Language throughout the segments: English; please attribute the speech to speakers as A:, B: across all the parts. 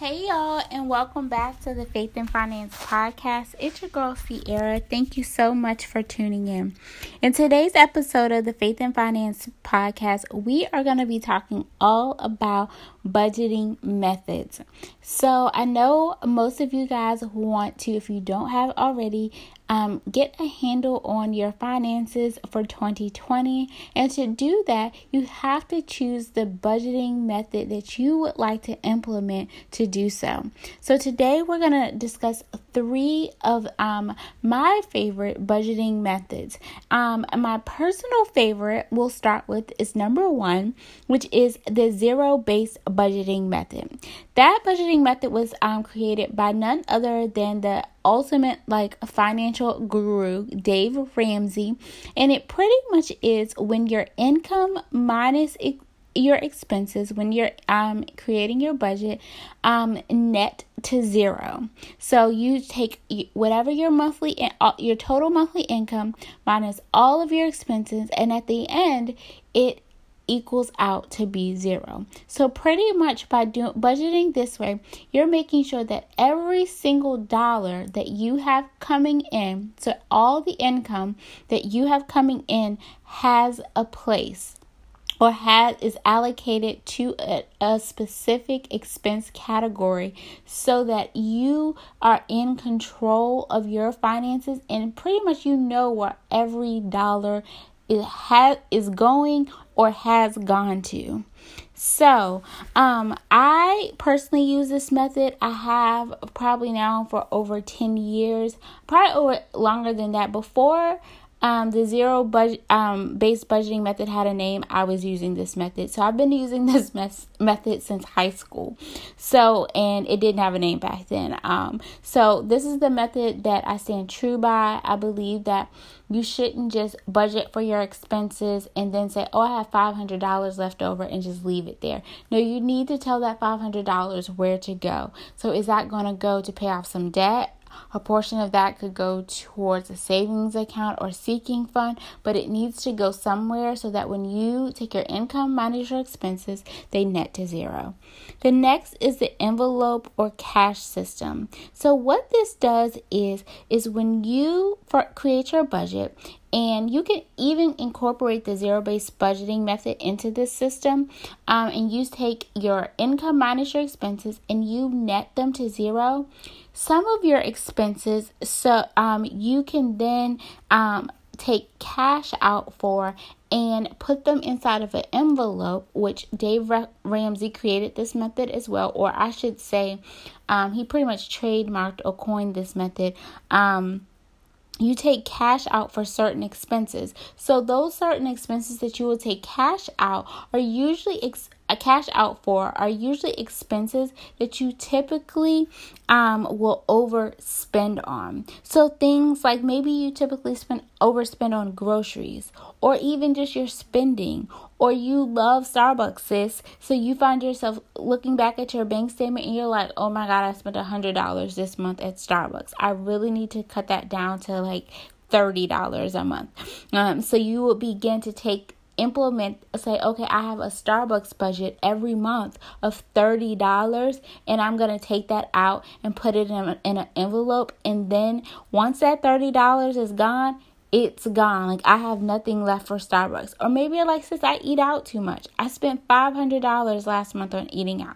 A: Hey y'all, and welcome back to the Faith and Finance podcast. It's your girl Sierra. Thank you so much for tuning in. In today's episode of the Faith and Finance podcast, we are going to be talking all about budgeting methods. So, I know most of you guys want to, if you don't have already, um, get a handle on your finances for 2020. And to do that, you have to choose the budgeting method that you would like to implement to do so. So, today we're going to discuss three of um, my favorite budgeting methods. Um, my personal favorite we'll start with is number one, which is the zero based budgeting method. That budgeting method was um, created by none other than the ultimate like financial guru Dave Ramsey and it pretty much is when your income minus your expenses when you're um creating your budget um net to zero. So you take whatever your monthly uh, your total monthly income minus all of your expenses and at the end it equals out to be zero. So pretty much by doing budgeting this way, you're making sure that every single dollar that you have coming in, so all the income that you have coming in has a place or has is allocated to a, a, specific expense category so that you are in control of your finances and pretty much you know where every dollar it has is going or has gone to. So, um, I personally use this method. I have probably now for over 10 years, probably over longer than that. Before um, the zero budget um, based budgeting method had a name. I was using this method, so I've been using this mes- method since high school. So, and it didn't have a name back then. Um, so this is the method that I stand true by. I believe that you shouldn't just budget for your expenses and then say, "Oh, I have five hundred dollars left over," and just leave it there. No, you need to tell that five hundred dollars where to go. So, is that going to go to pay off some debt? A portion of that could go towards a savings account or sinking fund, but it needs to go somewhere so that when you take your income minus your expenses, they net to zero. The next is the envelope or cash system. So what this does is is when you create your budget and you can even incorporate the zero based budgeting method into this system um, and you take your income minus your expenses and you net them to zero. Some of your expenses so um, you can then um, take cash out for and put them inside of an envelope which dave ramsey created this method as well or i should say um, he pretty much trademarked or coined this method. Um, you take cash out for certain expenses. So those certain expenses that you will take cash out are usually ex- a cash out for are usually expenses that you typically um, will overspend on. So things like maybe you typically spend overspend on groceries or even just your spending or you love Starbucks, sis. So you find yourself looking back at your bank statement and you're like, oh my God, I spent a $100 this month at Starbucks. I really need to cut that down to like $30 a month. Um, so you will begin to take implement say okay i have a starbucks budget every month of $30 and i'm going to take that out and put it in, in an envelope and then once that $30 is gone it's gone. Like I have nothing left for Starbucks. Or maybe like since I eat out too much. I spent $500 last month on eating out.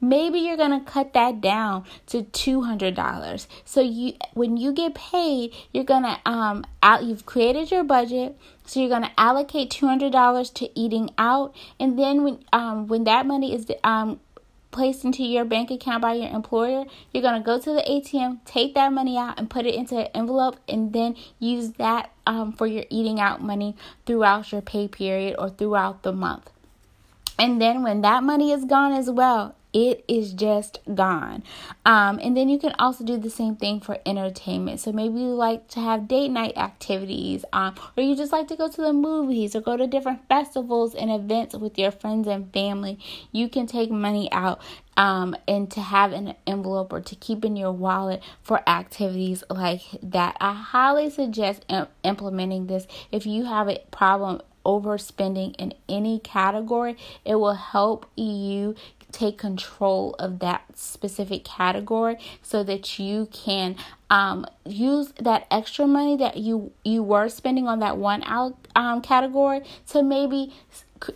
A: Maybe you're going to cut that down to $200. So you when you get paid, you're going to um out you've created your budget. So you're going to allocate $200 to eating out and then when um when that money is um placed into your bank account by your employer, you're going to go to the ATM, take that money out, and put it into an envelope, and then use that um, for your eating out money throughout your pay period or throughout the month. And then when that money is gone as well, it is just gone. Um, and then you can also do the same thing for entertainment. So maybe you like to have date night activities, um, or you just like to go to the movies or go to different festivals and events with your friends and family. You can take money out um, and to have an envelope or to keep in your wallet for activities like that. I highly suggest implementing this if you have a problem overspending in any category. It will help you take control of that specific category so that you can um, use that extra money that you you were spending on that one out um, category to maybe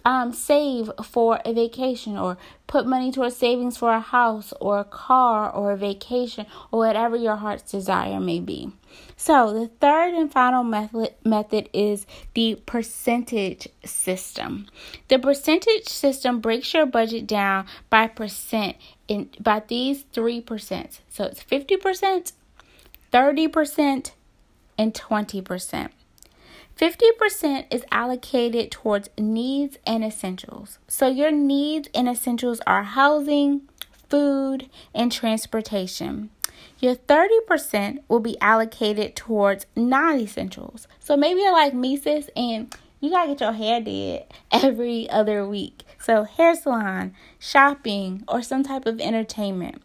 A: um, save for a vacation or put money towards savings for a house or a car or a vacation or whatever your heart's desire may be. So, the third and final method, method is the percentage system. The percentage system breaks your budget down by percent in by these three percent. So, it's 50%, 30%, and 20%. 50% is allocated towards needs and essentials. So, your needs and essentials are housing, food, and transportation. Your 30% will be allocated towards non essentials. So, maybe you're like me, sis, and you gotta get your hair did every other week. So, hair salon, shopping, or some type of entertainment.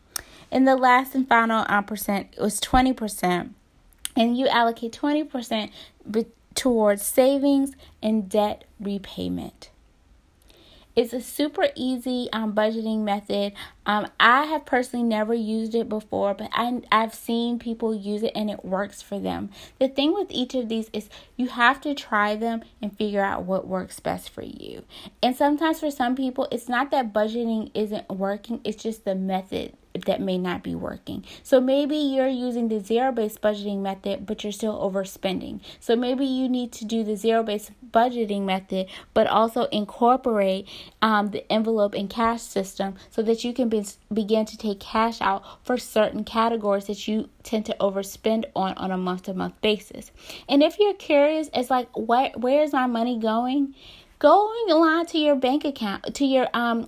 A: And the last and final um, percent was 20%. And you allocate 20% towards savings and debt repayment. It's a super easy um, budgeting method. Um, I have personally never used it before, but I, I've seen people use it and it works for them. The thing with each of these is you have to try them and figure out what works best for you. And sometimes for some people, it's not that budgeting isn't working, it's just the method that may not be working. So maybe you're using the zero based budgeting method, but you're still overspending. So maybe you need to do the zero based budgeting method, but also incorporate um, the envelope and cash system so that you can be, begin to take cash out for certain categories that you tend to overspend on on a month to month basis. And if you're curious, it's like, what, where is my money going? Go online to your bank account, to your um,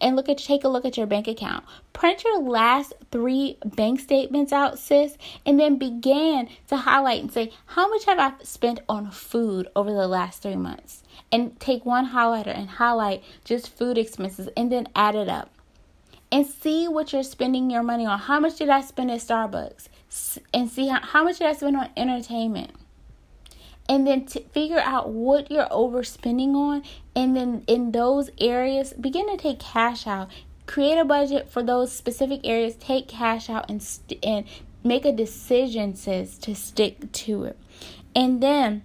A: and look at take a look at your bank account. Print your last three bank statements out, sis, and then begin to highlight and say how much have I spent on food over the last three months, and take one highlighter and highlight just food expenses, and then add it up, and see what you're spending your money on. How much did I spend at Starbucks, and see how, how much did I spend on entertainment and then to figure out what you're overspending on and then in those areas begin to take cash out. Create a budget for those specific areas. Take cash out and st- and make a decision says to stick to it. And then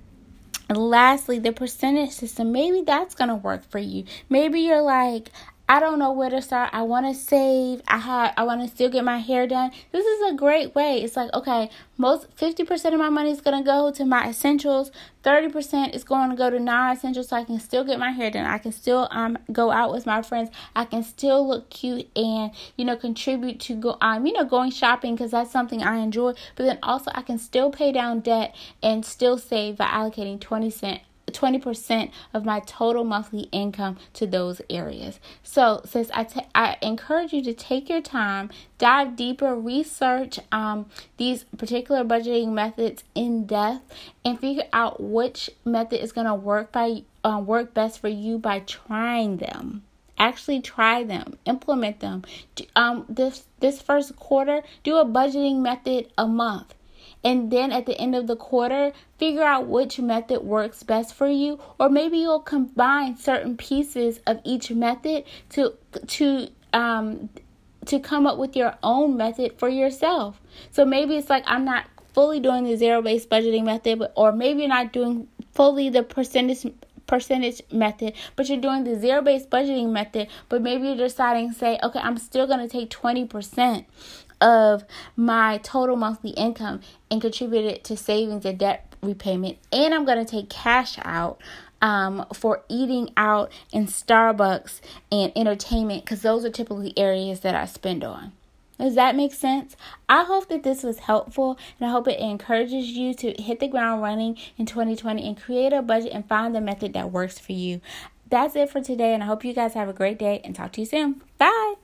A: lastly the percentage system. Maybe that's to work for you. Maybe you're like I don't know where to start. I want to save. I have I want to still get my hair done. This is a great way. It's like, okay, most 50% of my money is to go to my essentials. 30% is going to go to non-essentials so I can still get my hair done. I can still um go out with my friends. I can still look cute and, you know, contribute to go um you know, going shopping cuz that's something I enjoy. But then also I can still pay down debt and still save by allocating 20 cent 20% of my total monthly income to those areas. So, since I, t- I encourage you to take your time, dive deeper, research um, these particular budgeting methods in depth, and figure out which method is going to work by uh, work best for you by trying them. Actually try them implement them. Um this this first quarter do a budgeting method a month and then at the end of the quarter, figure out which method works best for you, or maybe you'll combine certain pieces of each method to to um to come up with your own method for yourself. So maybe it's like I'm not fully doing the zero based budgeting method, but or maybe you're not doing fully the percentage percentage method, but you're doing the zero based budgeting method, but maybe you're deciding say, okay, I'm still going to take 20% of my total monthly income and contribute it to savings and debt repayment. And I'm going to take cash out um, for eating out in Starbucks and entertainment because those are typically areas that I spend on. Does that make sense? I hope that this was helpful and I hope it encourages you to hit the ground running in 2020 and create a budget and find the method that works for you. That's it for today, and I hope you guys have a great day and talk to you soon. Bye.